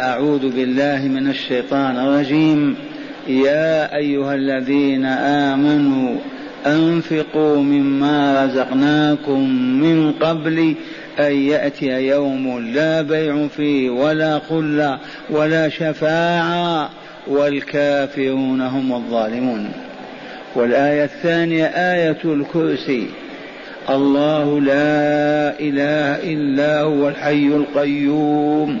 أعوذ بالله من الشيطان الرجيم. يا أيها الذين آمنوا أنفقوا مما رزقناكم من قبل أن يأتي يوم لا بيع فيه ولا خلة ولا شفاعة والكافرون هم الظالمون. والآية الثانية آية الكرسي. الله لا إله إلا هو الحي القيوم.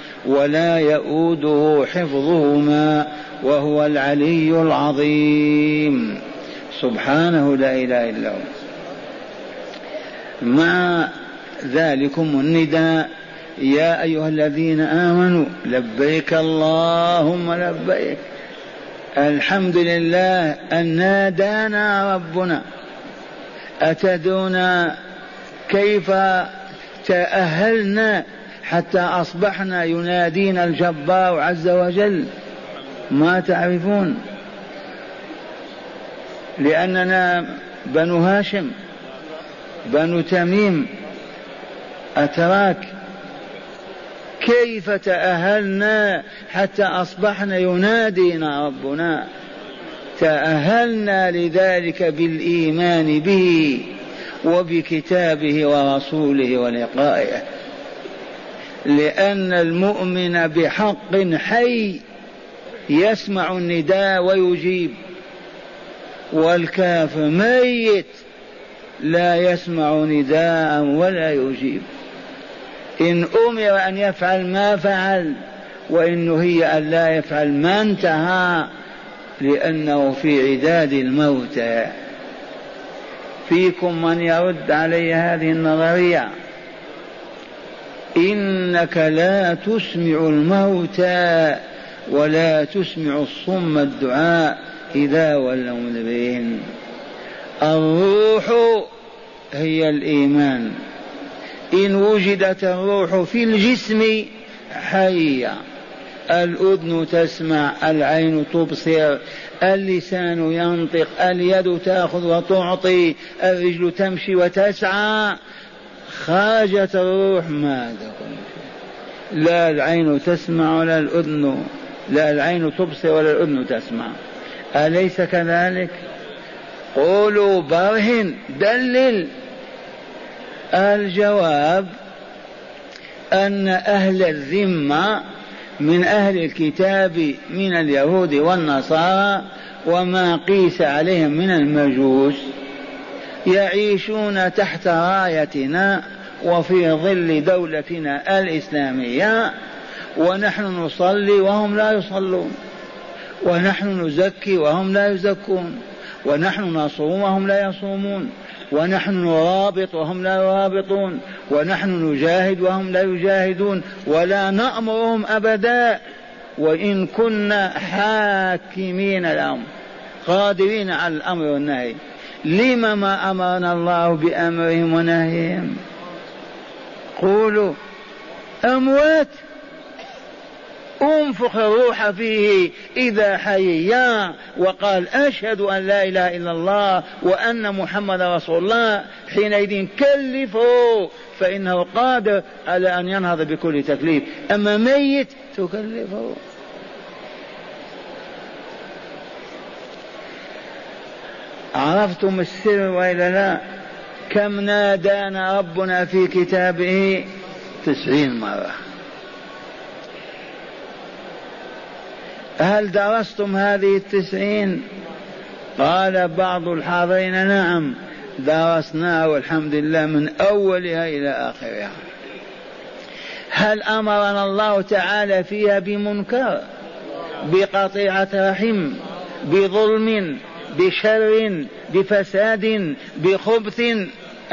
ولا يؤوده حفظهما وهو العلي العظيم. سبحانه لا إله إلا هو. مع ذلكم النداء يا أيها الذين آمنوا لبيك اللهم لبيك. الحمد لله أن نادانا ربنا. اتدون كيف تأهلنا حتى أصبحنا ينادينا الجبار عز وجل. ما تعرفون؟ لأننا بنو هاشم بنو تميم أتراك. كيف تأهلنا حتى أصبحنا ينادينا ربنا؟ تأهلنا لذلك بالإيمان به وبكتابه ورسوله ولقائه. لأن المؤمن بحق حي يسمع النداء ويجيب. والكافر ميت لا يسمع نداء ولا يجيب. إن أمر أن يفعل ما فعل وإن نهي أن لا يفعل ما انتهى لأنه في عداد الموتى فيكم من يرد علي هذه النظرية. إنك لا تسمع الموتى ولا تسمع الصم الدعاء إذا ولوا مدبرين الروح هي الإيمان. إن وجدت الروح في الجسم حية. الأذن تسمع العين تبصر اللسان ينطق اليد تأخذ وتعطي الرجل تمشي وتسعى. خرجت الروح ماذا لا العين تسمع ولا الأذن لا العين تبصر ولا الأذن تسمع. أليس كذلك؟ قولوا برهن دلل. الجواب أن أهل الذمة من أهل الكتاب من اليهود والنصارى وما قيس عليهم من المجوس. يعيشون تحت رايتنا وفي ظل دولتنا الإسلامية ونحن نصلي وهم لا يصلون ونحن نزكي وهم لا يزكون ونحن نصوم وهم لا يصومون ونحن نرابط وهم لا يرابطون ونحن نجاهد وهم لا يجاهدون ولا نأمرهم أبدا وإن كنا حاكمين لهم قادرين على الأمر والنهي. لم ما أمرنا الله بأمرهم ونهيهم؟ قولوا أموات انفخ الروح فيه إذا حييا وقال أشهد أن لا إله إلا الله وأن محمد رسول الله. حينئذ كلفه فإنه قادر على أن ينهض بكل تكليف. أما ميت تكلفه عرفتم السر وإلا لا؟ كم نادانا ربنا في كتابه تسعين مرة. هل درستم هذه التسعين؟ قال بعض الحاضرين نعم درسناها والحمد لله من أولها إلى آخرها. هل أمرنا الله تعالى فيها بمنكر بقطيعة رحم بظلم بشر بفساد بخبث.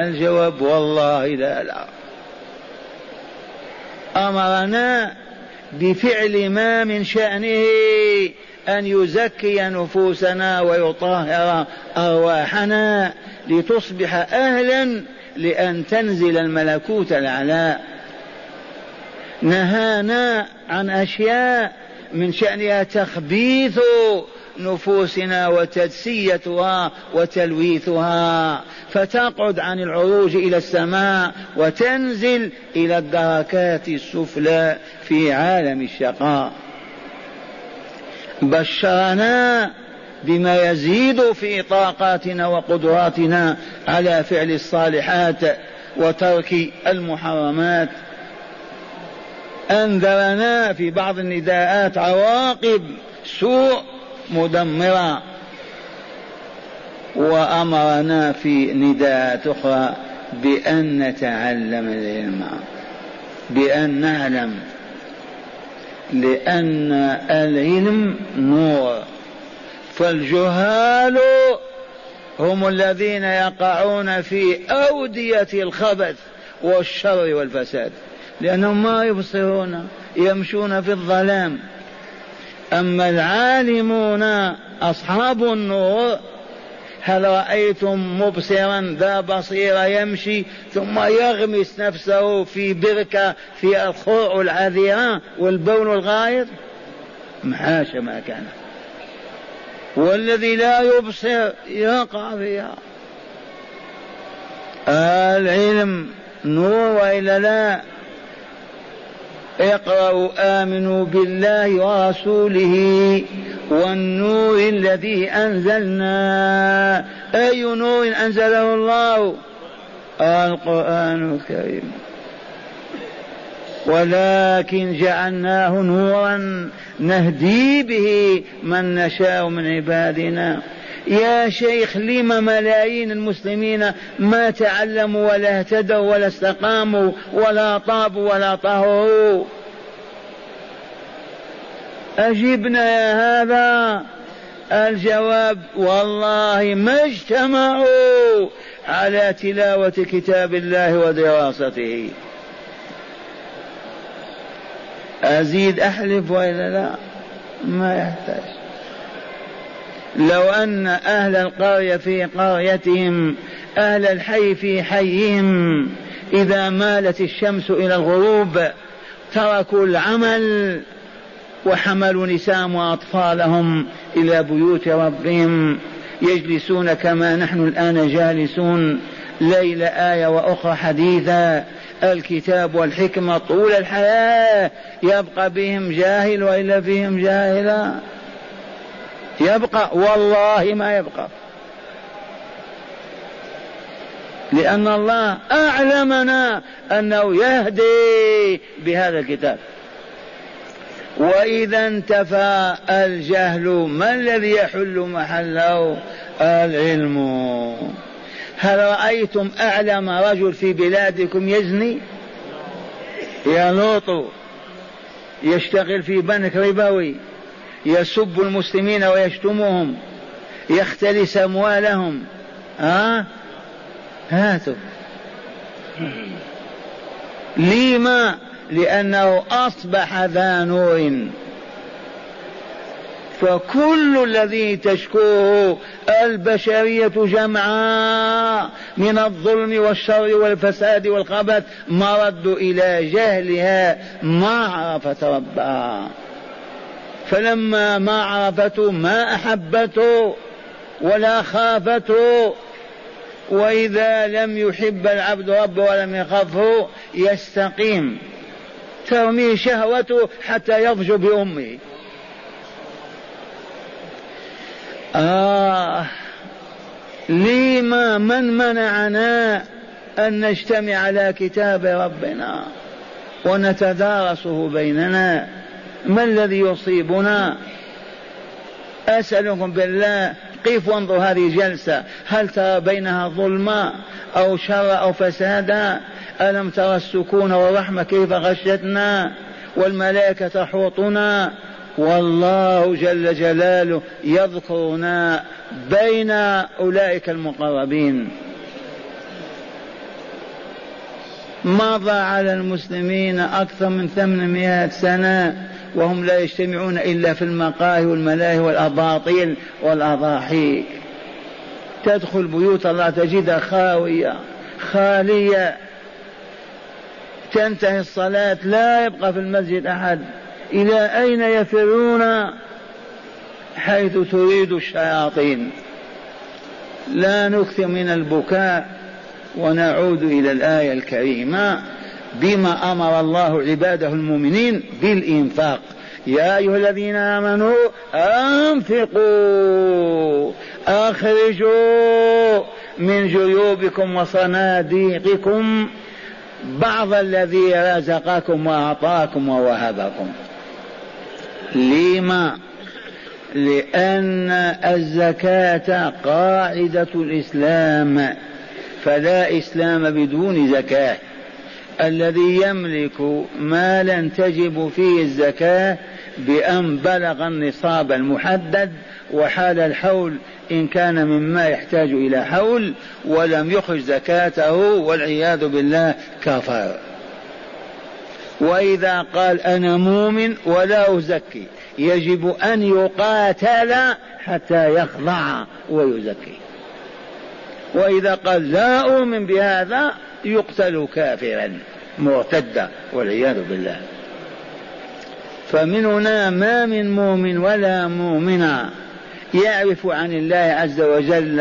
الجواب والله لا لا. أمرنا بفعل ما من شأنه أن يزكي نفوسنا ويطهر أرواحنا لتصبح أهلا لأن تنزل الملكوت العلاء نهانا عن أشياء من شأنها تخبيث. نفوسنا وتدسيتها وتلويثها فتقعد عن العروج إلى السماء وتنزل إلى الدركات السفلى في عالم الشقاء. بشرنا بما يزيد في طاقاتنا وقدراتنا على فعل الصالحات وترك المحرمات. أنذرنا في بعض النداءات عواقب سوء مدمرة وأمرنا في نداءات أخرى بأن نتعلم العلم بأن نعلم لأن العلم نور. فالجهال هم الذين يقعون في أودية الخبث والشر والفساد لأنهم ما يبصرون يمشون في الظلام. أما العالمون أصحاب النور هل رأيتم مبصرا ذا بصيرة يمشي ثم يغمس نفسه في بركة في الخرع العذرة والبول الغائط محاش ما كان. والذي لا يبصر يقع فيها العلم نور وإلا لا؟ اقرأوا آمنوا بالله ورسوله والنور الذي أنزلنا. أي نور أنزله الله؟ القرآن الكريم. ولكن جعلناه نورا نهدي به من نشاء من عبادنا. يا شيخ لم ملايين المسلمين ما تعلموا ولا اهتدوا ولا استقاموا ولا طابوا ولا طهروا. أجبنا يا هذا؟ الجواب والله ما اجتمعوا على تلاوة كتاب الله ودراسته. أزيد أحلف وإلا لا؟ ما يحتاج. لو أن أهل القرية في قريتهم أهل الحي في حيهم إذا مالت الشمس إلى الغروب تركوا العمل وحملوا نساء وأطفالهم إلى بيوت ربهم يجلسون كما نحن الآن جالسون ليلة آية وأخرى حديثا الكتاب والحكمة طول الحياة يبقى بهم جاهل وإلا فيهم جاهلا يبقى والله ما يبقى. لأن الله أعلمنا أنه يهدي بهذا الكتاب. وإذا انتفى الجهل ما الذي يحل محله؟ العلم. هل رأيتم أعلم رجل في بلادكم يزني؟ يا لوط يشتغل في بنك ربوي. يسب المسلمين ويشتمهم يختلس أموالهم. ها؟ هاتوا. لما؟ لأنه أصبح ذا نور. فكل الذي تشكوه البشرية جمعاء من الظلم والشر والفساد والخبث مرد إلى جهلها ما عرفت ربها فلما ما عرفته ما أحبته ولا خافته وإذا لم يحب العبد ربه ولم يخافه يستقيم. ترمي شهوته حتى يضج بأمه. آه لما من منعنا أن نجتمع على كتاب ربنا ونتدارسه بيننا. ما الذي يصيبنا؟ أسألكم بالله قف وانظر هذه جلسة. هل ترى بينها ظلما أو شر أو فسادا ألم ترى السكون والرحمة كيف غشتنا والملائكة تحوطنا؟ والله جل جلاله يذكرنا بين أولئك المقربين. مضى على المسلمين أكثر من ثمانمائة سنة. وهم لا يجتمعون إلا في المقاهي والملاهي والأباطيل والأضاحي. تدخل بيوت الله تجدها خاوية خالية. تنتهي الصلاة لا يبقى في المسجد أحد. إلى أين يفرون؟ حيث تريد الشياطين. لا نكثر من البكاء ونعود إلى الآية الكريمة. بما أمر الله عباده المؤمنين بالإنفاق. يا أيها الذين آمنوا أنفقوا أخرجوا من جيوبكم وصناديقكم بعض الذي رزقكم وأعطاكم ووهبكم. لما؟ لأن الزكاة قاعدة الإسلام فلا إسلام بدون زكاة. الذي يملك مالا تجب فيه الزكاة بأن بلغ النصاب المحدد وحال الحول إن كان مما يحتاج إلى حول ولم يخرج زكاته والعياذ بالله كفر. وإذا قال أنا مؤمن ولا أزكي يجب أن يقاتل حتى يخضع ويزكي. وإذا قال لا أؤمن بهذا يقتل كافرا مرتدا والعياذ بالله. فمن هنا ما من مؤمن ولا مؤمنة يعرف عن الله عز وجل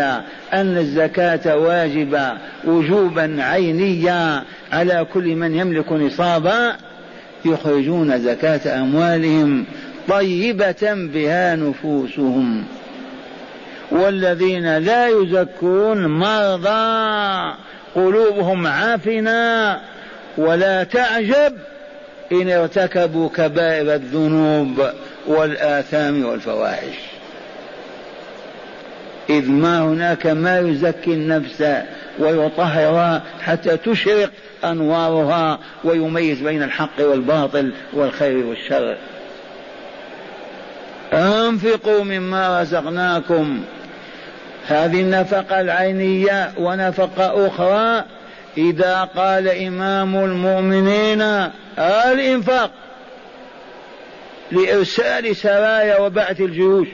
أن الزكاة واجبة وجوبا عينيا على كل من يملك نصابا يخرجون زكاة أموالهم طيبة بها نفوسهم. والذين لا يزكون مرضى قلوبهم عافنة ولا تعجب إن ارتكبوا كبائر الذنوب والآثام والفواحش. إذ ما هناك ما يزكي النفس ويطهرها حتى تشرق أنوارها ويميز بين الحق والباطل والخير والشر. أنفقوا مما رزقناكم هذه النفقة العينية ونفقة أخرى. إذا قال إمام المؤمنين الإنفاق لإرسال سرايا وبعث الجيوش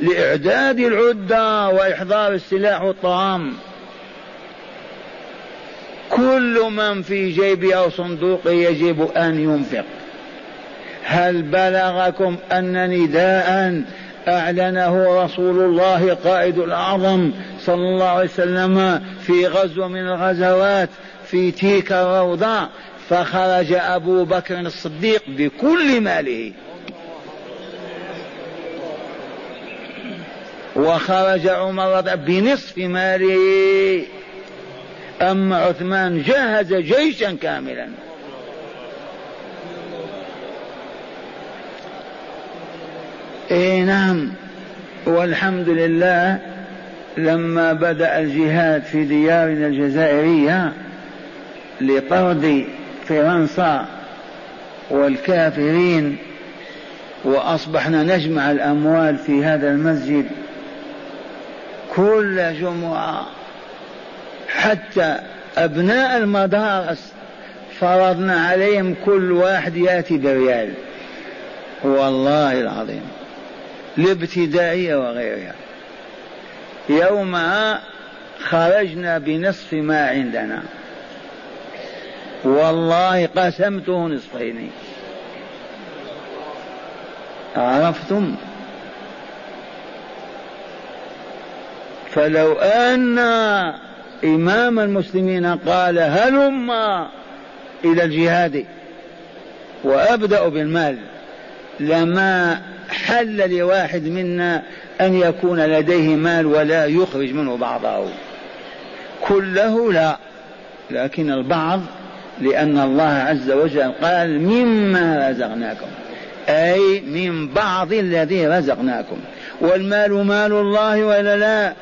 لإعداد العدة وإحضار السلاح والطعام. كل من في جيبه أو صندوقه يجب أن ينفق. هل بلغكم أن نداء أعلنه رسول الله قائد الأعظم صلى الله عليه وسلم في غزوة من الغزوات في تلك الروضة فخرج أبو بكر الصديق بكل ماله. وخرج عمر بنصف ماله. أما عثمان جهز جيشا كاملا. اي نعم. والحمد لله لما بدأ الجهاد في ديارنا الجزائرية لطرد فرنسا والكافرين وأصبحنا نجمع الأموال في هذا المسجد كل جمعة. حتى أبناء المدارس فرضنا عليهم كل واحد يأتي بريال. والله العظيم. الابتدائية وغيرها. يومها خرجنا بنصف ما عندنا. والله قسمته نصفين. عرفتم؟ فلو أن إمام المسلمين قال هلم إلى الجهاد وأبدأ بالمال لما حل لواحد منا أن يكون لديه مال ولا يخرج منه بعضه؟ كله لا. لكن البعض لأن الله عز وجل قال مما رزقناكم. أي من بعض الذي رزقناكم. والمال مال الله ولا لا؟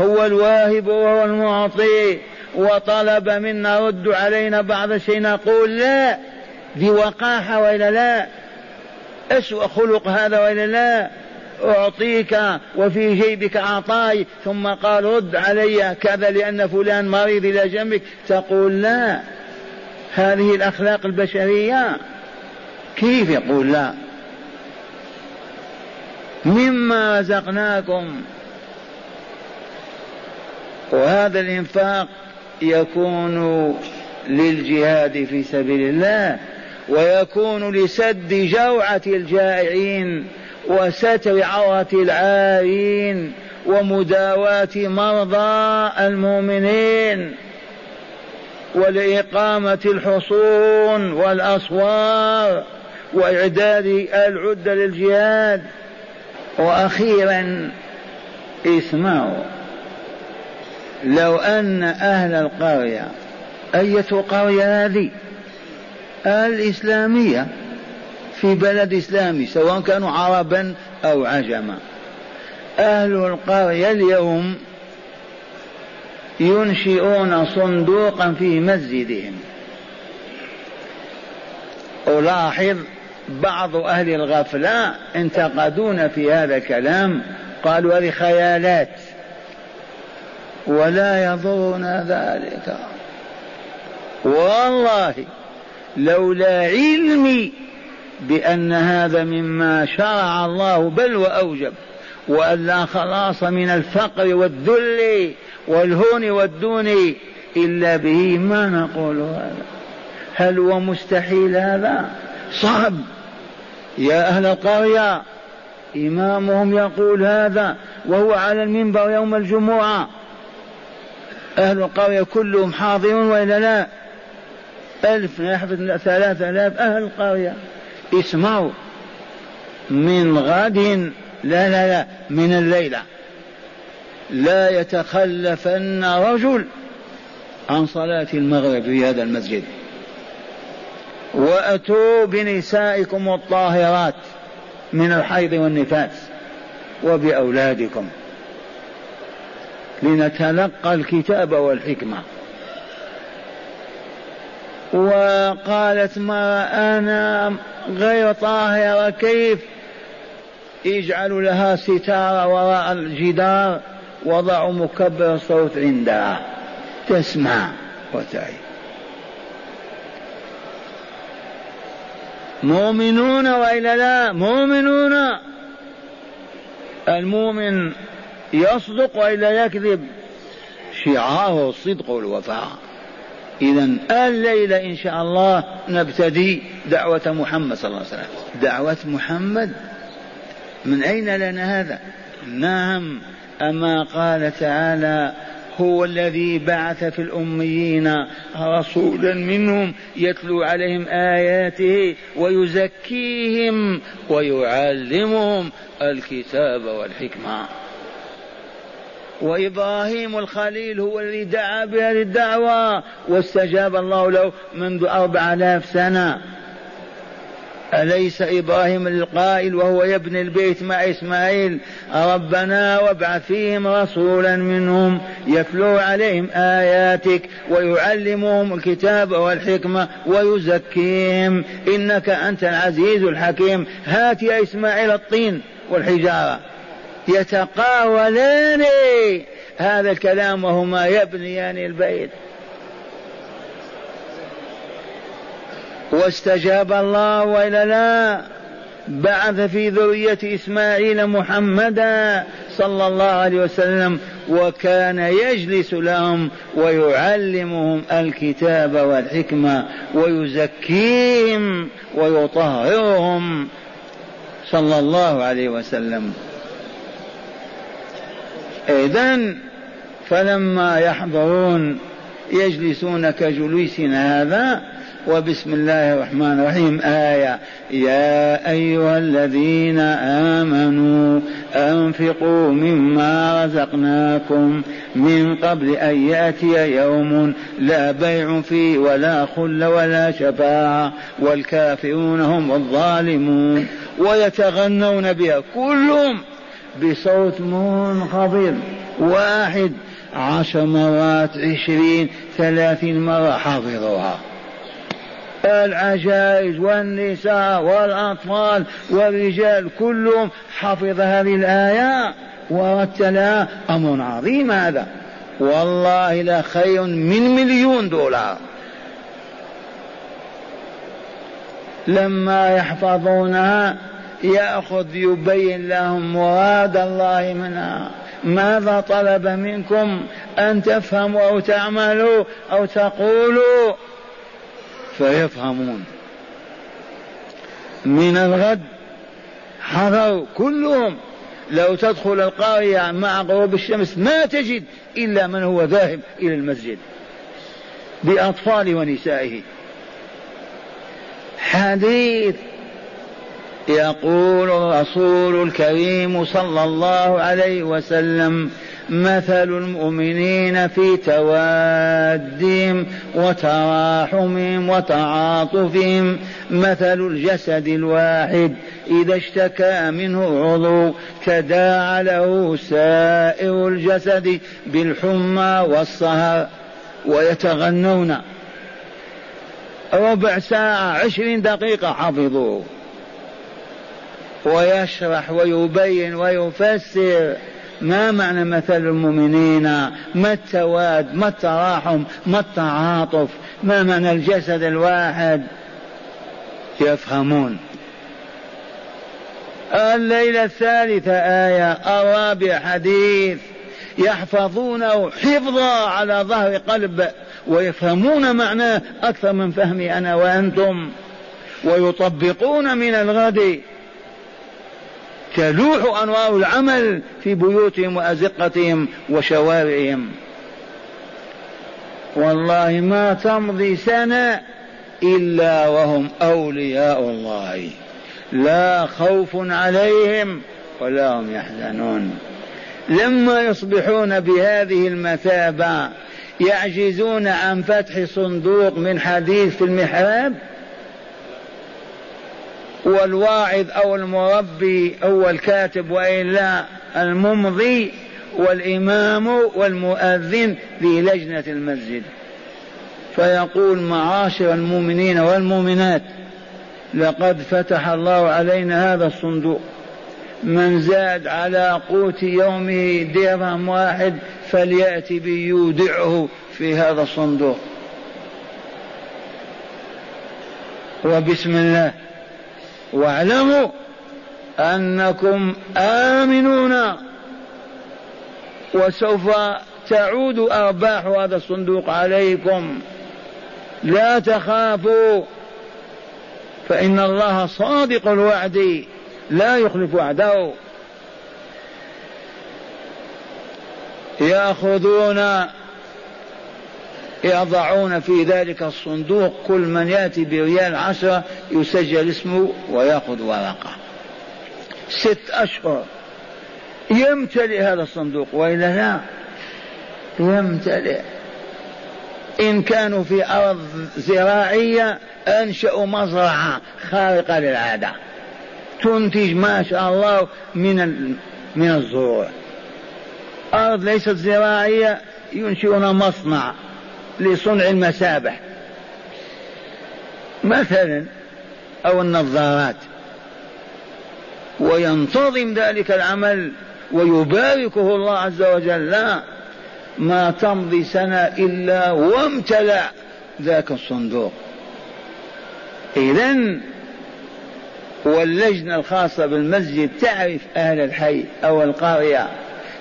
هو الواهب وهو المعطي. وطلب منا رد علينا بعض الشيء نقول لا. بوقاحة وإلا لا؟ أسوأ خلق هذا وإلا لا؟ أعطيك وفي جيبك عطاي ثم قال رد علي كذا لأن فلان مريض إلى جنبك. تقول لا. هذه الأخلاق البشرية. كيف يقول لا؟ مما رزقناكم. وهذا الإنفاق يكون للجهاد في سبيل الله. ويكون لسد جوعة الجائعين وستر عورة العارين ومداواة مرضى المؤمنين ولإقامة الحصون والأسوار وإعداد العدة للجهاد. وأخيرا اسمعوا لو أن أهل القرية أية قرية هذه؟ الإسلامية في بلد إسلامي سواء كانوا عربا أو عجما. أهل القرية اليوم ينشئون صندوقا في مسجدهم. ألاحظ بعض أهل الغفلة انتقدون في هذا الكلام قالوا هذه خيالات ولا يضرنا ذلك. والله لولا علمي بأن هذا مما شرع الله بل وأوجب وأن لا خلاص من الفقر والذل والهون والدون إلا به ما نقول هذا؟ هل هو مستحيل هذا؟ صعب. يا أهل القرية إمامهم يقول هذا وهو على المنبر يوم الجمعة. أهل القرية كلهم حاضرون وإلا لا؟ ألف يحفظ ثلاثة آلاف أهل القرية. اسمعوا. من غد لا لا لا من الليلة. لا يتخلفن رجل عن صلاة المغرب في هذا المسجد. وأتوا بنسائكم الطاهرات من الحيض والنفاس وبأولادكم. لنتلقى الكتاب والحكمة. وقالت ما أنا غير طاهرة كيف اجعلوا لها ستارة وراء الجدار وضعوا مكبر الصوت عندها. تسمع وتعي. مؤمنون وإلا لا؟ مؤمنون. المؤمن يصدق وإلا يكذب؟ شعاره الصدق والوفاء إذا الليلة إن شاء الله نبتدي دعوة محمد صلى الله عليه وسلم. دعوة محمد؟ من أين لنا هذا؟ نعم أما قال تعالى هو الذي بعث في الأميين رسولا منهم يتلو عليهم آياته ويزكيهم ويعلمهم الكتاب والحكمة. وإبراهيم الخليل هو الذي دعا بهذه الدعوة واستجاب الله له منذ أربع آلاف سنة. أليس إبراهيم القائل وهو يبني البيت مع إسماعيل؟ ربنا وابعث فيهم رسولا منهم يتلو عليهم آياتك ويعلمهم الكتاب والحكمة ويزكيهم. إنك أنت العزيز الحكيم. هات يا إسماعيل الطين والحجارة. يتقاولان. هذا الكلام وهما يبنيان البيت. واستجاب الله والا لا بعث في ذرية إسماعيل محمدا صلى الله عليه وسلم وكان يجلس لهم ويعلمهم الكتاب والحكمة ويزكيهم ويطهرهم صلى الله عليه وسلم. إذا فلما يحضرون يجلسون كجلوسنا هذا وبسم الله الرحمن الرحيم آية يا أيها الذين آمنوا أنفقوا مما رزقناكم من قبل أن يأتي يوم لا بيع فيه ولا خل ولا شفاعة والكافرون هم الظالمون ويتغنون بها كلهم. بصوت منخفض. واحد عشر مرات عشرين ثلاثين مرة حافظوها. العجائز والنساء والأطفال والرجال كلهم حفظ هذه الآية ورتلها أمر عظيم هذا. والله لا خير من مليون دولار. لما يحفظونها يأخذ يبين لهم مراد الله منها ماذا طلب منكم؟ أن تفهموا أو تعملوا أو تقولوا. فيفهمون. من الغد حضروا كلهم. لو تدخل القرية مع غروب الشمس ما تجد إلا من هو ذاهب إلى المسجد. بأطفال ونسائه. حديث يقول الرسول الكريم صلى الله عليه وسلم مثل المؤمنين في توادهم وتراحمهم وتعاطفهم مثل الجسد الواحد إذا اشتكى منه عضو تداعى له سائر الجسد بالحمى والصهر ويتغنون. ربع ساعة عشرين دقيقة حفظوه ويشرح ويبين ويفسر ما معنى مثل المؤمنين ما التواد ما التراحم ما التعاطف ما معنى الجسد الواحد؟ يفهمون. الليلة الثالثة آية الرابع حديث يحفظونه حفظا على ظهر قلب ويفهمون معناه أكثر من فهمي أنا وأنتم ويطبقون من الغد. تلوح أنوار العمل في بيوتهم وأزقتهم وشوارعهم. والله ما تمضي سنة إلا وهم أولياء الله. لا خوف عليهم ولا هم يحزنون. لما يصبحون بهذه المثابة يعجزون عن فتح صندوق من حديث في المحراب والواعظ أو المربي هو الكاتب وإلا الممضي والإمام والمؤذن في لجنة المسجد. فيقول معاشر المؤمنين والمؤمنات لقد فتح الله علينا هذا الصندوق. من زاد على قوت يومه درهم واحد فليأتي بيودعه في هذا الصندوق. وبسم الله. واعلموا أنكم آمنون وسوف تعود أرباح هذا الصندوق عليكم. لا تخافوا فإن الله صادق الوعد لا يخلف وعده. يأخذون يضعون في ذلك الصندوق كل من يأتي بريال عشرة يسجل اسمه ويأخذ ورقة. ست أشهر. يمتلئ هذا الصندوق وإلا لا؟ يمتلئ. إن كانوا في أرض زراعية أنشأوا مزرعة خارقة للعادة. تنتج ما شاء الله من من الزروع. أرض ليست زراعية ينشئون مصنع. لصنع المسابح. مثلا أو النظارات. وينتظم ذلك العمل ويباركه الله عز وجل. لا ما تمضي سنة إلا وامتلأ ذاك الصندوق. إذا واللجنة الخاصة بالمسجد تعرف أهل الحي أو القرية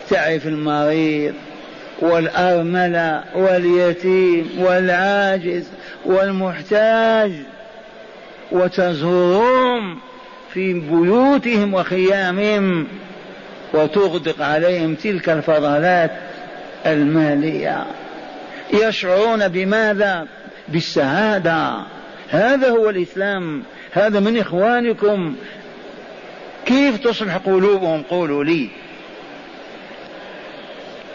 تعرف المريض. والأرملة واليتيم والعاجز والمحتاج وتزورهم في بيوتهم وخيامهم وتغدق عليهم تلك الفضلات المالية. يشعرون بماذا؟ بالسعادة. هذا هو الإسلام. هذا من إخوانكم. كيف تصلح قلوبهم؟ قولوا لي.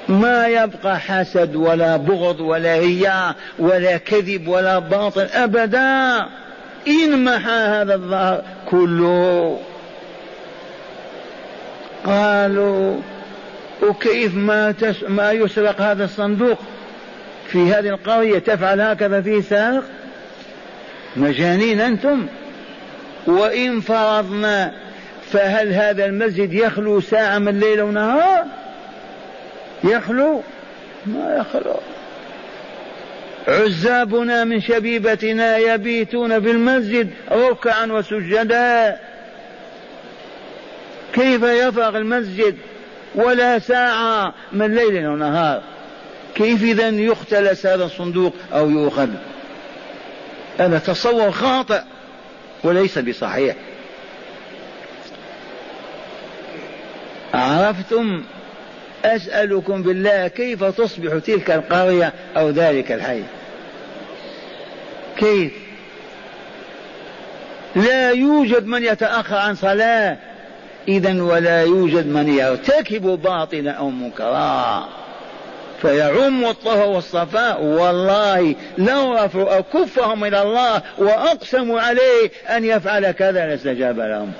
ما يبقى حسد ولا بغض ولا رياء ولا كذب ولا باطل أبدا. إن محى هذا الظهر كله. قالوا وكيف ما تس ما يسرق هذا الصندوق؟ في هذه القرية تفعل هكذا في سارق مجانين أنتم؟ وإن فرضنا فهل هذا المسجد يخلو ساعة من الليل ونهار؟ يخلو؟ ما يخلو. عزابنا من شبيبتنا يبيتون في المسجد ركعا وسجدا. كيف يفرغ المسجد ولا ساعة من ليل ونهار كيف إذا يختلس هذا الصندوق أو يؤخذ؟ هذا تصور خاطئ وليس بصحيح. عرفتم أسألكم بالله كيف تصبح تلك القرية أو ذلك الحي؟ كيف؟ لا يوجد من يتأخر عن صلاة. إذا ولا يوجد من يرتكب باطلا أو منكرا. فيعم الطهر والصفاء. والله لو رفعوا كفهم إلى الله وأقسموا عليه أن يفعل كذا لاستجاب لهم.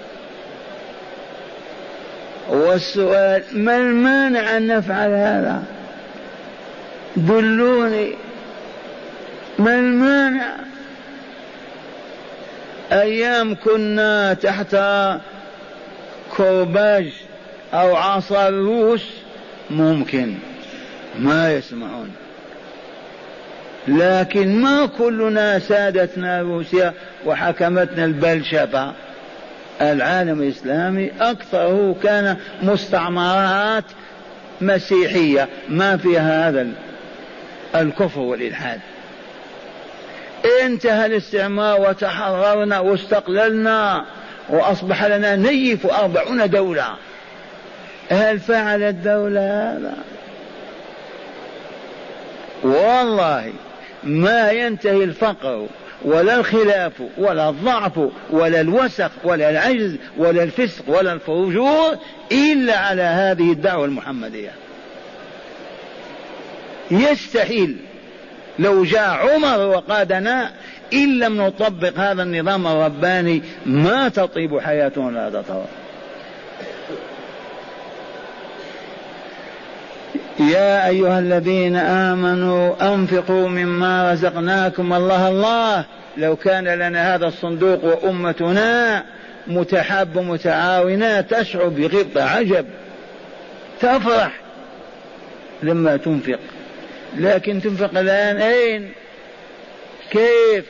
والسؤال ما المانع أن نفعل هذا؟ دلوني ما المانع؟ أيام كنا تحت كرباج أو عصا الروس ممكن ما يسمعون. لكن ما كلنا سادتنا روسيا وحكمتنا البلشفة. العالم الإسلامي أكثره كان مستعمرات مسيحية. ما فيها هذا الكفر والإلحاد. انتهى الاستعمار وتحررنا واستقللنا وأصبح لنا نيف أربعون دولة. هل فعل الدولة هذا؟ والله ما ينتهي الفقر. ولا الخلاف ولا الضعف ولا الوسخ ولا العجز ولا الفسق ولا الفجور إلا على هذه الدعوة المحمدية. يستحيل لو جاء عمر وقادنا إن لم نطبق هذا النظام الرباني ما تطيب حياتنا لا تطور يا أيها الذين آمنوا أنفقوا مما رزقناكم الله الله لو كان لنا هذا الصندوق وأمتنا متحاب متعاونة تشعر بغبطة عجب. تفرح لما تنفق. لكن تنفق الآن أين؟ كيف؟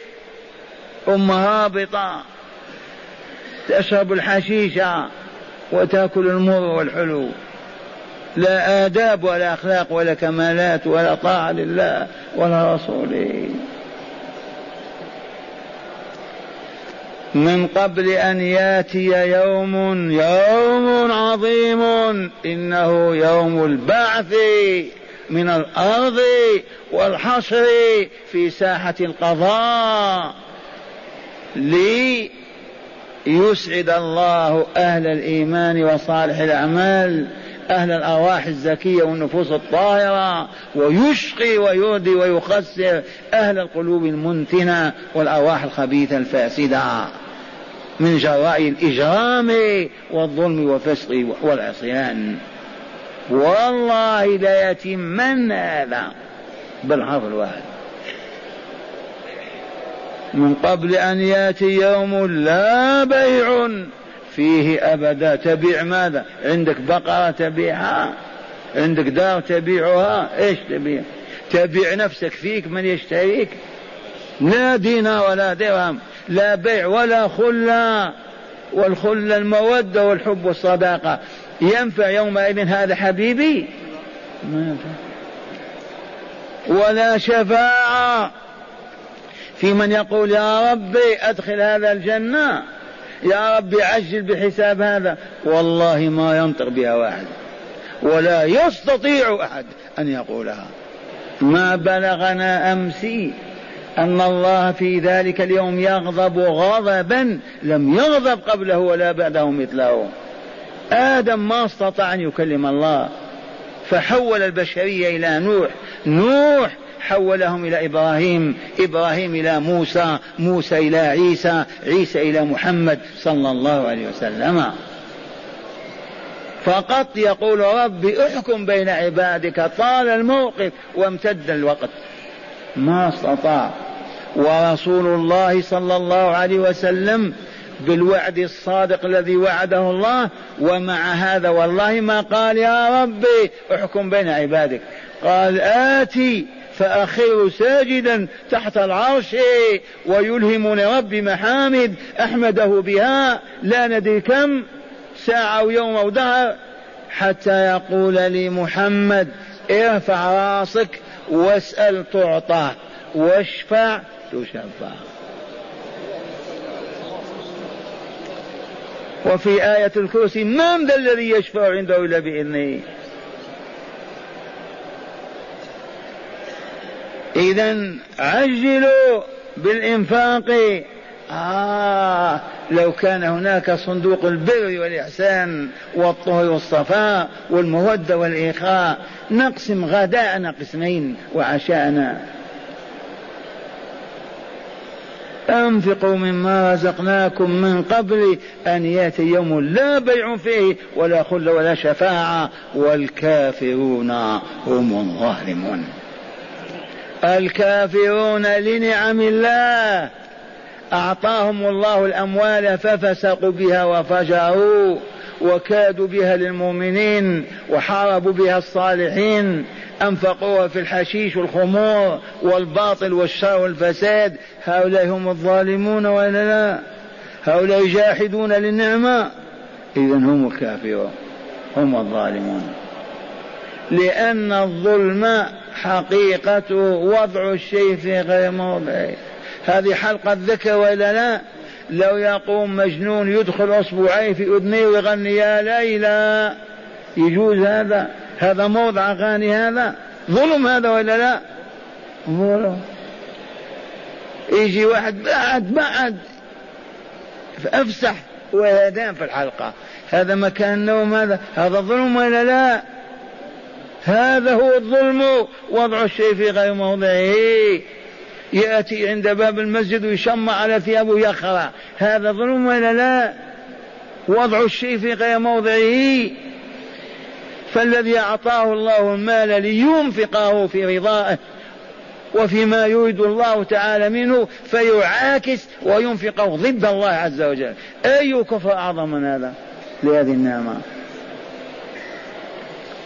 أم هابطة تشرب الحشيشة وتأكل المر والحلو. لا آداب ولا أخلاق ولا كمالات ولا طاعة لله ولا رسوله. من قبل أن يأتي يوم يوم عظيم إنه يوم البعث من الأرض والحشر في ساحة القضاء ليسعد الله أهل الإيمان وصالح الأعمال. أهل الأرواح الزكية والنفوس الطاهرة ويشقي ويردي ويخسر أهل القلوب المنتنة والأرواح الخبيثة الفاسدة من جراء الإجرام والظلم والفسق والعصيان. والله لا يتمن هذا. بالحرف الواحد. من قبل أن يأتي يوم لا بيع فيه أبدا. تبيع ماذا؟ عندك بقرة تبيعها؟ عندك دار تبيعها؟ إيش تبيع؟ تبيع نفسك فيك من يشتريك. لا دينار ولا درهم لا بيع ولا خلة والخلة المودة والحب والصداقة. ينفع يومئذ هذا حبيبي؟ ما ولا شفاعة. في من يقول يا ربي أدخل هذا الجنة. يا ربي عجل بحساب هذا. والله ما ينطق بها واحد. ولا يستطيع أحد أن يقولها. ما بلغنا أمسي أن الله في ذلك اليوم يغضب غضبا. لم يغضب قبله ولا بعده مثله. آدم ما استطاع أن يكلم الله. فحول البشرية إلى نوح. نوح حولهم إلى إبراهيم إبراهيم إلى موسى موسى إلى عيسى عيسى إلى محمد صلى الله عليه وسلم. فقط يقول ربي احكم بين عبادك طال الموقف وامتد الوقت. ما استطاع. ورسول الله صلى الله عليه وسلم بالوعد الصادق الذي وعده الله ومع هذا والله ما قال يا ربي احكم بين عبادك. قال آتي فأخر ساجدا تحت العرش ويلهمني ربي محامد أحمده بها لا ندري كم ساعة أو يوم أو دهر حتى يقول لي محمد ارفع راسك واسأل تعطى واشفع تشفع. وفي آية الكرسي من ذا الذي يشفع عنده إلا بإذنه؟ إذا عجلوا بالإنفاق. آه لو كان هناك صندوق البر والإحسان والطهر والصفاء والمودة والإخاء نقسم غداءنا قسمين وعشاءنا. أنفقوا مما رزقناكم من قبل أن يأتي يوم لا بيع فيه ولا خل ولا شفاعة والكافرون هم الظالمون. الكافرون لنعم الله. أعطاهم الله الأموال ففسقوا بها وفجروا وكادوا بها للمؤمنين وحاربوا بها الصالحين. أنفقوها في الحشيش والخمور والباطل والشر والفساد. هؤلاء هم الظالمون ولا لا؟ هؤلاء جاحدون للنعمة؟ إذا هم الكافرون هم الظالمون. لأن الظلم حقيقته وضع الشيء في غير موضعه هذه حلقة ذكر ولا لا؟ لو يقوم مجنون يدخل أصبعيه في أذنيه ويغني يا ليلى. يجوز هذا؟ هذا موضع اغاني هذا؟ ظلم هذا ولا لا؟ ظلم. يجي واحد بعد بعد. أفسح. ويدان في الحلقة. هذا مكان النوم هذا. هذا ظلم ولا لا؟ هذا هو الظلم وضع الشيء في غير موضعه. يأتي عند باب المسجد ويشمع على ثيابه يخرع هذا ظلم ولا لا؟ وضع الشيء في غير موضعه. فالذي أعطاه الله المال لينفقه في رضائه وفيما يريد الله تعالى منه فيعاكس وينفقه ضد الله عز وجل. أي كفر أعظم من هذا؟ لهذه النعمة.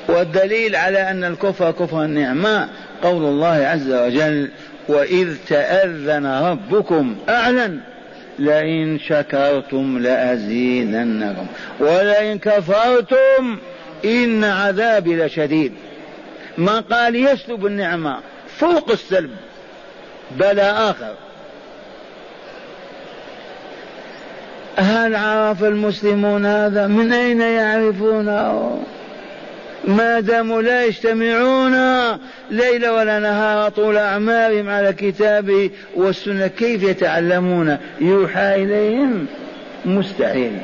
والدليل على أن الكفر كفر النعمة قول الله عز وجل وإذ تأذن ربكم أعلن لئن شكرتم لأزيدنكم ولئن كفرتم إن عذابي لشديد. ما قال يسلب النعمة فوق السلب بل آخر. هل عرف المسلمون هذا؟ من أين يعرفونه؟ ما داموا لا يجتمعون ليل ولا نهار طول أعمارهم على كتابه والسنة كيف يتعلمون؟ يوحى إليهم مستحيل.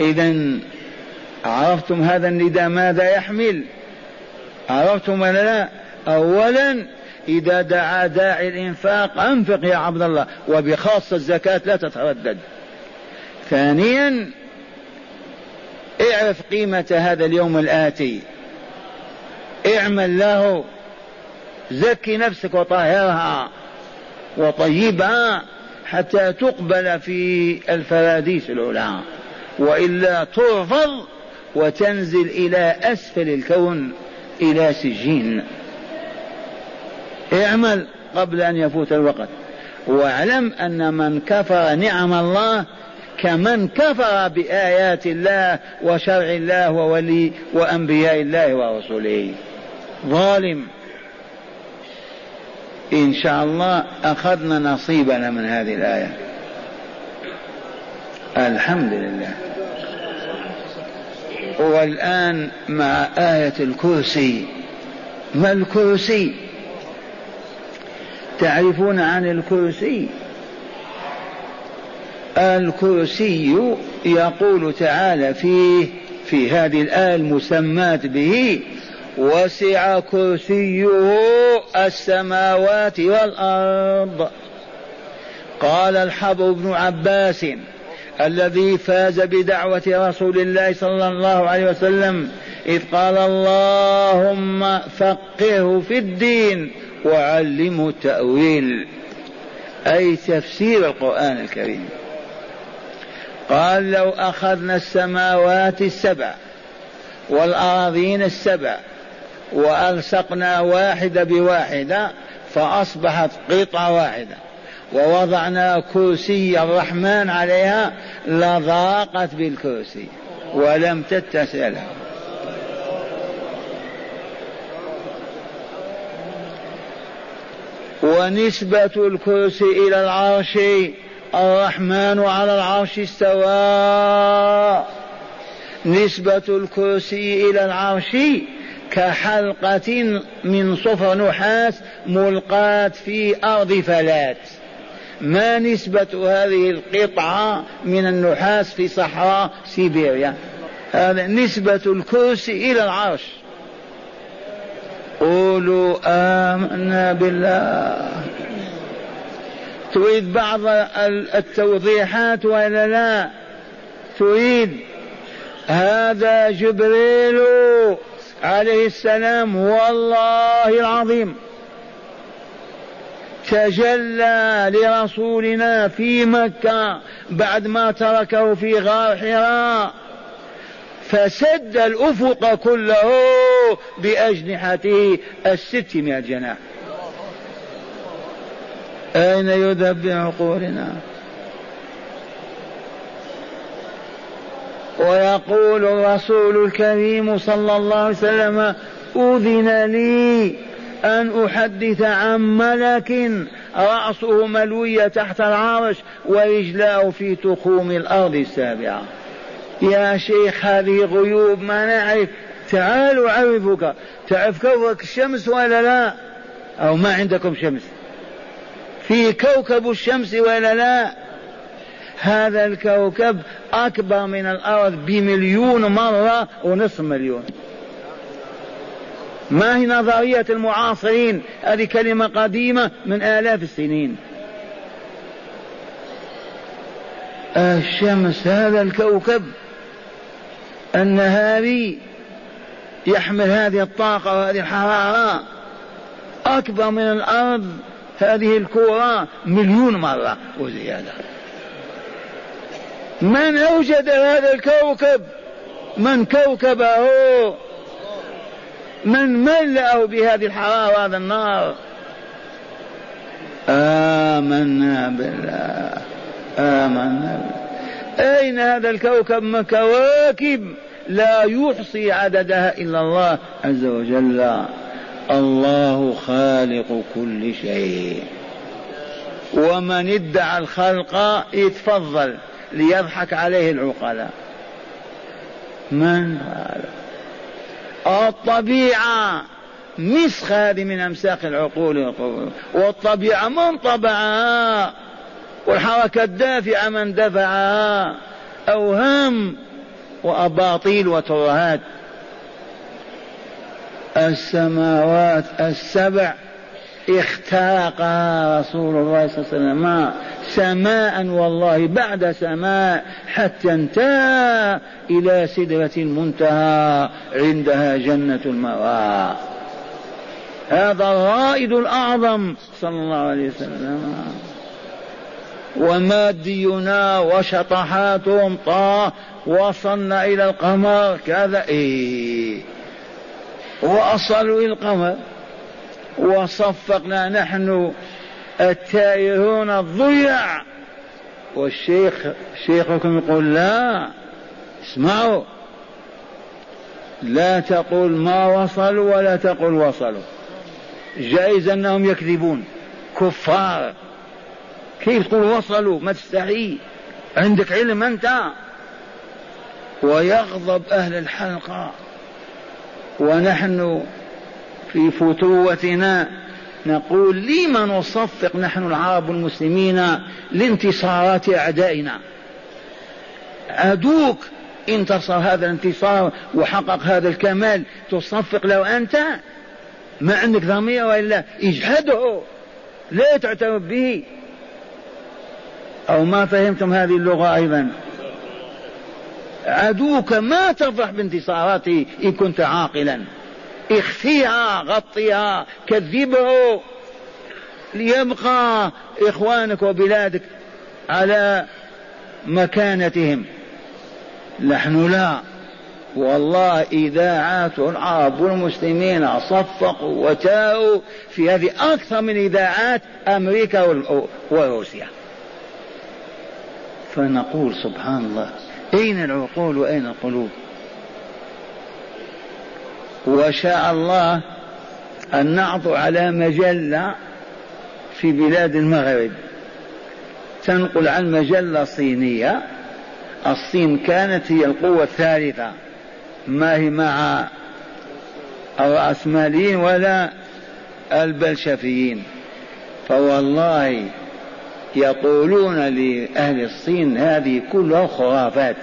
إذا عرفتم هذا النداء ماذا يحمل؟ عرفتم ولا لا؟ أولا إذا دعا داعي الإنفاق أنفق يا عبد الله وبخاصة الزكاة لا تتردد. ثانيا اعرف قيمة هذا اليوم الآتي. اعمل له زكي نفسك وطهرها وطيبها حتى تقبل في الفراديس العلى وإلا ترفض وتنزل إلى أسفل الكون إلى سجين. اعمل قبل أن يفوت الوقت. واعلم أن من كفر نعم الله كمن كفر بآيات الله وشرع الله وولي وأنبياء الله ورسله ظالم. إن شاء الله أخذنا نصيبنا من هذه الآية. الحمد لله. والآن مع آية الكرسي. ما الكرسي؟ تعرفون عن الكرسي؟ الكرسي يقول تعالى فيه في هذه الآية المسماة به وسع كرسيه السماوات والأرض. قال الحبر بن عباس الذي فاز بدعوة رسول الله صلى الله عليه وسلم إذ قال اللهم فقهه في الدين وعلمه التأويل. أي تفسير القرآن الكريم. قال لو أخذنا السماوات السبع والأراضين السبع وألصقنا واحدة بواحدة فأصبحت قطعة واحدة ووضعنا كرسي الرحمن عليها لضاقت بالكرسي ولم تتسع لها ونسبة الكرسي إلى العرش الرحمن على العرش استوى. نسبة الكرسي إلى العرش كحلقة من صفر نحاس ملقاة في أرض فلات. ما نسبة هذه القطعة من النحاس في صحراء سيبيريا؟ هذا نسبة الكرسي إلى العرش. قولوا آمنا بالله. تريد بعض التوضيحات ولا لا؟ تريد. هذا جبريل عليه السلام والله العظيم تجلى لرسولنا في مكة بعد ما تركه في غار حراء فسد الأفق كله بأجنحته الستمائة جناح أين يذهب بعقولنا ويقول الرسول الكريم صلى الله عليه وسلم أذن لي أن أحدث عن ملك رأسه ملوية تحت العرش ورجلاه في تخوم الأرض السابعة. يا شيخ هذه غيوب ما نعرف. تعالوا أعرفك. تعرف كوكب الشمس ولا لا؟ أو ما عندكم شمس؟ في كوكب الشمس ولا لا؟ هذا الكوكب أكبر من الأرض بمليون مرة ونصف مليون. ما هي نظرية المعاصرين؟ هذه كلمة قديمة من آلاف السنين. الشمس هذا الكوكب النهاري يحمل هذه الطاقة وهذه الحرارة. أكبر من الأرض هذه الكرة مليون مرة وزيادة. من أوجد هذا الكوكب؟ من كوكبه؟ من ملأه بهذه الحرارة وهذا النار؟ آمنا بالله. آمنا بالله. أين هذا الكوكب؟ من كواكب لا يحصي عددها إلا الله عز وجل. الله خالق كل شيء. ومن ادعى الخلق يتفضل ليضحك عليه العقلاء. من هذا؟ الطبيعة مسخ هذه من أمساق العقول والطبيعة من طبعها والحركة الدافعة من دفعها. أوهام وأباطيل وترهات. السماوات السبع اختاق رسول الله صلى الله عليه وسلم. سماء والله بعد سماء حتى انتهى إلى سدرة المنتهى عندها جنة المأوى. هذا الرائد الأعظم صلى الله عليه وسلم. ومادينا وشطحاتهم طاه وصلنا إلى القمر. كذا. إيه. وأصلوا القمر. وصفقنا نحن التائهون الضيع. والشيخ شيخكم يقول لا. اسمعوا. لا تقول ما وصلوا ولا تقول وصلوا. جائز أنهم يكذبون. كفار. كيف تقول وصلوا؟ ما تستحي. عندك علم أنت. ويغضب أهل الحلقة. ونحن في فتوتنا نقول لما نصفق نحن العرب المسلمين لانتصارات أعدائنا؟ عدوك انتصر هذا الانتصار وحقق هذا الكمال تصفق له أنت ما عندك ضمير وإلا اجحده لا تعترف به. أو ما فهمتم هذه اللغة أيضا؟ عدوك ما تفرح بانتصاراته إن كنت عاقلا. اخفيها غطيها كذبه ليبقى إخوانك وبلادك على مكانتهم. نحن لا. والله إذاعات العرب والمسلمين صفقوا وتاؤوا في هذه أكثر من إذاعات أمريكا وروسيا. فنقول سبحان الله. أين العقول وأين القلوب؟ وشاء الله أن نعثر على مجلة في بلاد المغرب. تنقل عن مجلة صينية. الصين كانت هي القوة الثالثة. ما هي مع الرأسماليين ولا البلشفيين. فوالله يقولون لأهل الصين هذه كلها خرافات.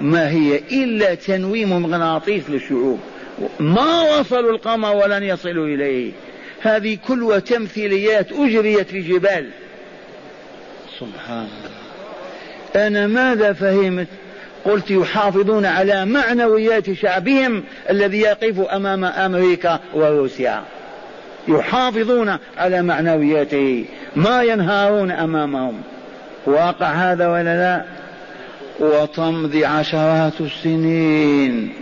ما هي إلا تنويم مغناطيس للشعوب. ما وصلوا القمر ولن يصلوا إليه. هذه كلها تمثيليات أجريت في جبال. سبحان الله. أنا ماذا فهمت؟ قلت يحافظون على معنويات شعبهم الذي يقف أمام أمريكا وروسيا. يحافظون على معنوياته. ما ينهارون أمامهم واقع هذا ولا لا؟ وتمضي عشرات السنين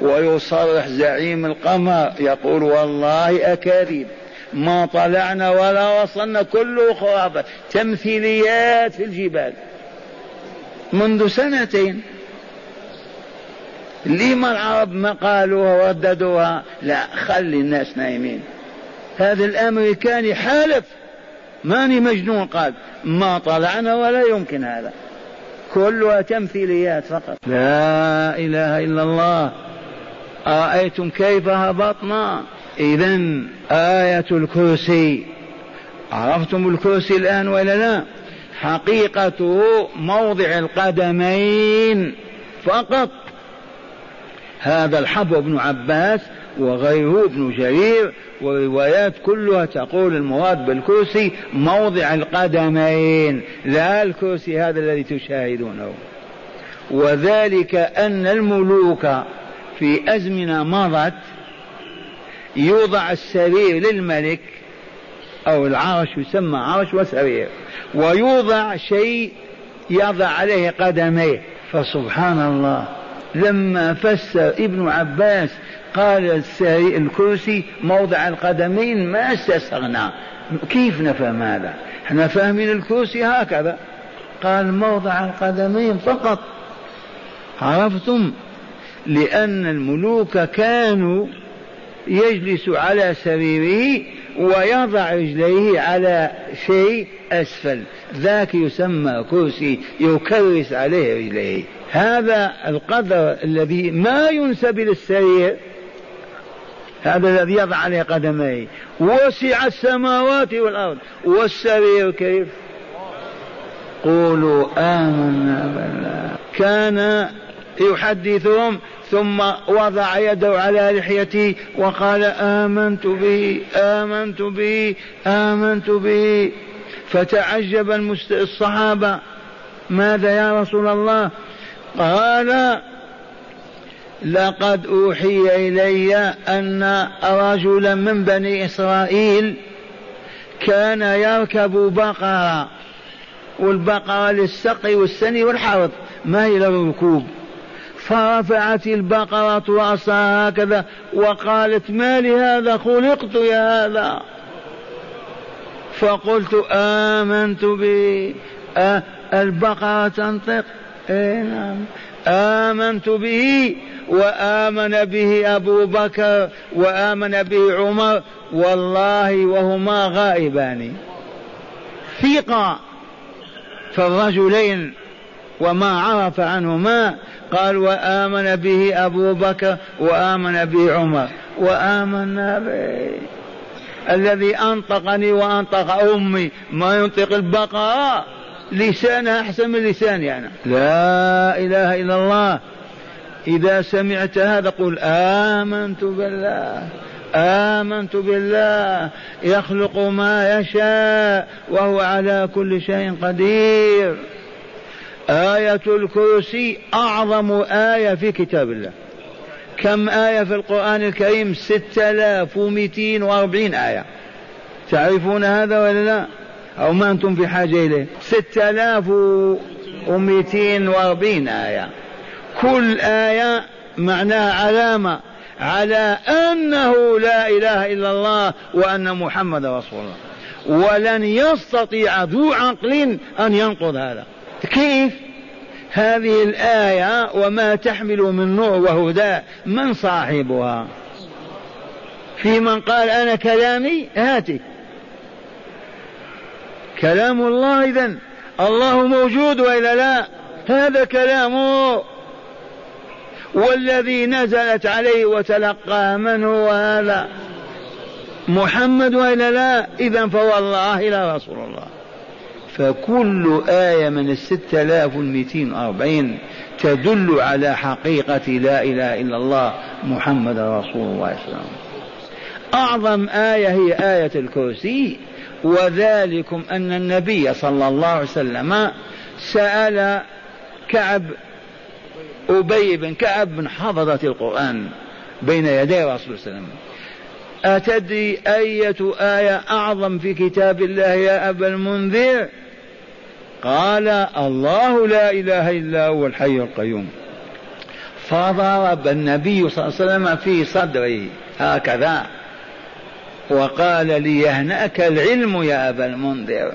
ويصرح زعيم القمر يقول والله أكاذيب ما طلعنا ولا وصلنا كله خرافة تمثيليات في الجبال. منذ سنتين لما العرب ما قالوها ورددوها؟ لا خلي الناس نايمين. هذا الأمريكاني حالف. ماني مجنون قال ما طلعنا ولا يمكن هذا. كلها تمثيليات فقط. لا إله إلا الله. أرأيتم كيف هبطنا؟ اذا آية الكرسي. عرفتم الكرسي الآن ولا لا؟ حقيقته موضع القدمين فقط. هذا الحبر بن عباس وغيره ابن جرير والروايات كلها تقول المراد بالكرسي موضع القدمين لا الكرسي هذا الذي تشاهدونه. وذلك أن الملوك في أزمنة مضت يوضع السرير للملك أو العرش يسمى عرش وسرير ويوضع شيء يضع عليه قدميه. فسبحان الله لما فسر ابن عباس قال الكرسي موضع القدمين ما استسغنا. كيف نفهم هذا؟ إحنا فاهمين الكرسي هكذا. قال موضع القدمين فقط. عرفتم؟ لأن الملوك كانوا يجلس على سريره ويضع رجليه على شيء أسفل. ذاك يسمى كرسي يكرس عليه رجليه. هذا القدر الذي ما ينسب للسرير. هذا الذي يضع عليه قدميه. وسع السماوات والأرض. والسرير كيف؟ قولوا آمنا بالله. كان يحدثهم ثم وضع يده على لحيته وقال آمنت به آمنت به آمنت به. فتعجب الصحابة. ماذا يا رسول الله؟ قال لقد أوحي إلي أن رجلا من بني إسرائيل كان يركب بقرة والبقرة للسقي والسني والحرث ما هي للركوب فرفعت البقرة رأسها هكذا وقالت ما لهذا خلقت يا هذا؟ فقلت آمنت به آه البقرة تنطق. إيه نعم. آمنت به. وآمن به أبو بكر وآمن به عمر والله وهما غائبان. ثقة في الرجلين وما عرف عنهما قال وآمن به أبو بكر وآمن به عمر. وآمنا به. الذي أنطقني وأنطق أمي ما ينطق البقرة لسانها أحسن من لساني أنا. لا إله إلا الله. إذا سمعت هذا قل آمنت بالله آمنت بالله يخلق ما يشاء وهو على كل شيء قدير. آية الكرسي أعظم آية في كتاب الله. كم آية في القرآن الكريم؟ ستة آلاف ومئتين وأربعين آية. تعرفون هذا ولا لا؟ أو ما أنتم في حاجة إليه؟ ستة آلاف ومئتين وأربعين آية. كل آية معناها علامة على أنه لا إله إلا الله وأن محمد رسول الله. ولن يستطيع ذو عقل أن ينقض هذا. كيف؟ هذه الآية وما تحمل من نور وهدى من صاحبها؟ في من قال أنا كلامي هاتي. كلام الله إذا الله موجود وإلا لا؟ هذا كلامه. والذي نزلت عليه وتلقى من هو هذا؟ محمد وإلا لا؟ إذا فوالله لا رسول الله. فكل آية من الستة آلاف والمئتين وأربعين تدل على حقيقة لا إله إلا الله محمد رسول الله صلى الله عليه وسلم. أعظم آية هي آية الكرسي وذلكم أن النبي صلى الله عليه وسلم سأل كعب أبي بن كعب من حفظة القرآن بين يدي رسول الله صلى الله عليه وسلم. أتدري أية آية أعظم في كتاب الله يا أبا المنذر؟ قال الله لا إله إلا هو الحي القيوم. فضرب النبي صلى الله عليه وسلم في صدره هكذا. وقال ليهنأك العلم يا أبا المنذر.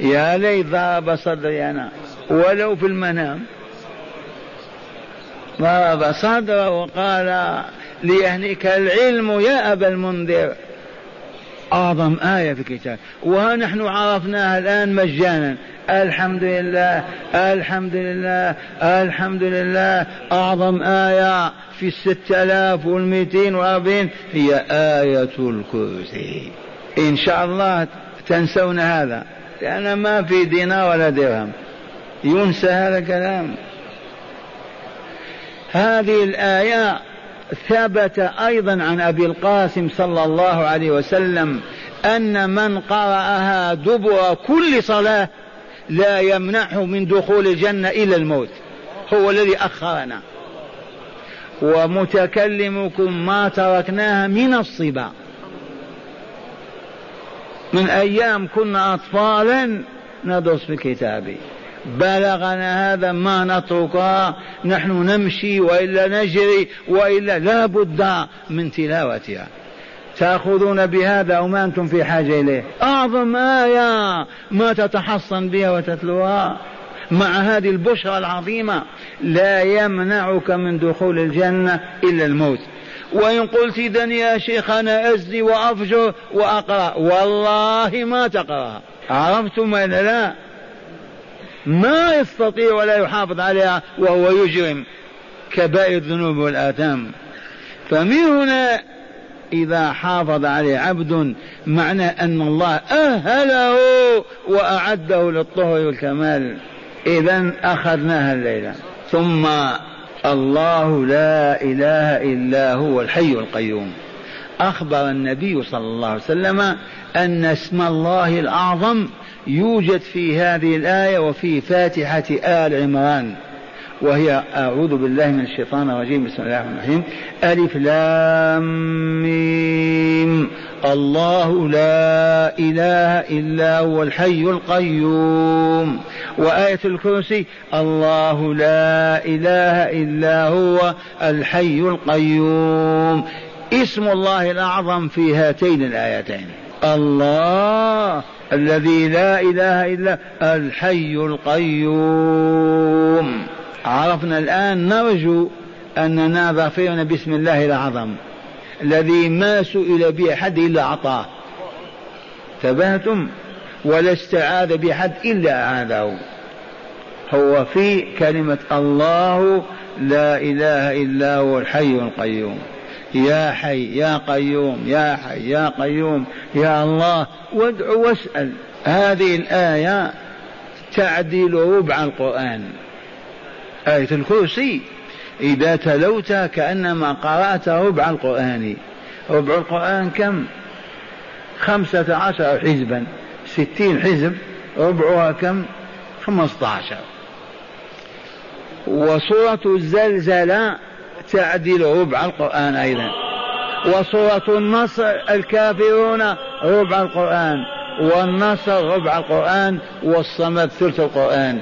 يا ليت ضرب صدري أنا. ولو في المنام. ضرب صدره وقال ليهنيك العلم يا أبا المنذر. أعظم آية في الكتاب. وها نحن عرفناها الآن مجانا. الحمد لله الحمد لله الحمد لله. أعظم آية في الستة آلاف والمئتين وأربعين هي آية الكرسي. إن شاء الله تنسون هذا. لأن ما في دينار ولا درهم. ينسى هذا الكلام. هذه الآية ثبت أيضا عن أبي القاسم صلى الله عليه وسلم أن من قرأها دبر كل صلاة لا يمنعه من دخول الجنة إلا الموت. هو الذي أخرنا. ومتكلمكم ما تركناها من الصبا. من أيام كنا أطفالا ندرس في الكتاب بلغنا هذا ما نتركها نحن نمشي وإلا نجري وإلا لا بد من تلاوتها. تأخذون بهذا أو ما أنتم في حاجة إليه. أعظم آية ما تتحصن بها وتتلوها مع هذه البشرى العظيمة لا يمنعك من دخول الجنة إلا الموت. وإن قلت إذا يا شيخ أنا أزني وأفجر وأقرأ والله ما تقرأها عرفتم ولا لا؟ ما يستطيع ولا يحافظ عليها وهو يجرم كبائر الذنوب والآثام. فمن هنا إذا حافظ عليه عبد معنى أن الله أهله وأعده للطهر والكمال. إذا أخذناها الليلة. ثم الله لا إله إلا هو الحي القيوم. أخبر النبي صلى الله عليه وسلم أن اسم الله الأعظم يوجد في هذه الآية وفي فاتحة آل عمران وهي أعوذ بالله من الشيطان الرجيم بسم الله الرحمن الرحيم. ألف لام ميم. الله لا إله إلا هو الحي القيوم. وآية الكرسي الله لا إله إلا هو الحي القيوم. اسم الله الأعظم في هاتين الآيتين. الله الذي لا إله إلا الحي القيوم. عرفنا الآن نرجو أننا ظفرنا باسم الله الأعظم الذي ما سئل به أحد إلا أعطاه. تبهتم ولا استعاذ بأحد إلا أعاذه. هو في كلمة الله لا إله إلا هو الحي القيوم. يا حي يا قيوم يا حي يا قيوم يا الله وادع واسأل. هذه الآية تعديل ربع القرآن. آية الكرسي إذا تلوت كأنما قرأت ربع القرآن. ربع القرآن كم؟ خمسة عشر حزبا. ستين حزب ربعها كم؟ خمسة عشر. وسورة الزلزلة تعدل ربع القرآن أيضا. وسورة النصر الكافرون ربع القرآن والنصر ربع القرآن والصمد ثلث القرآن.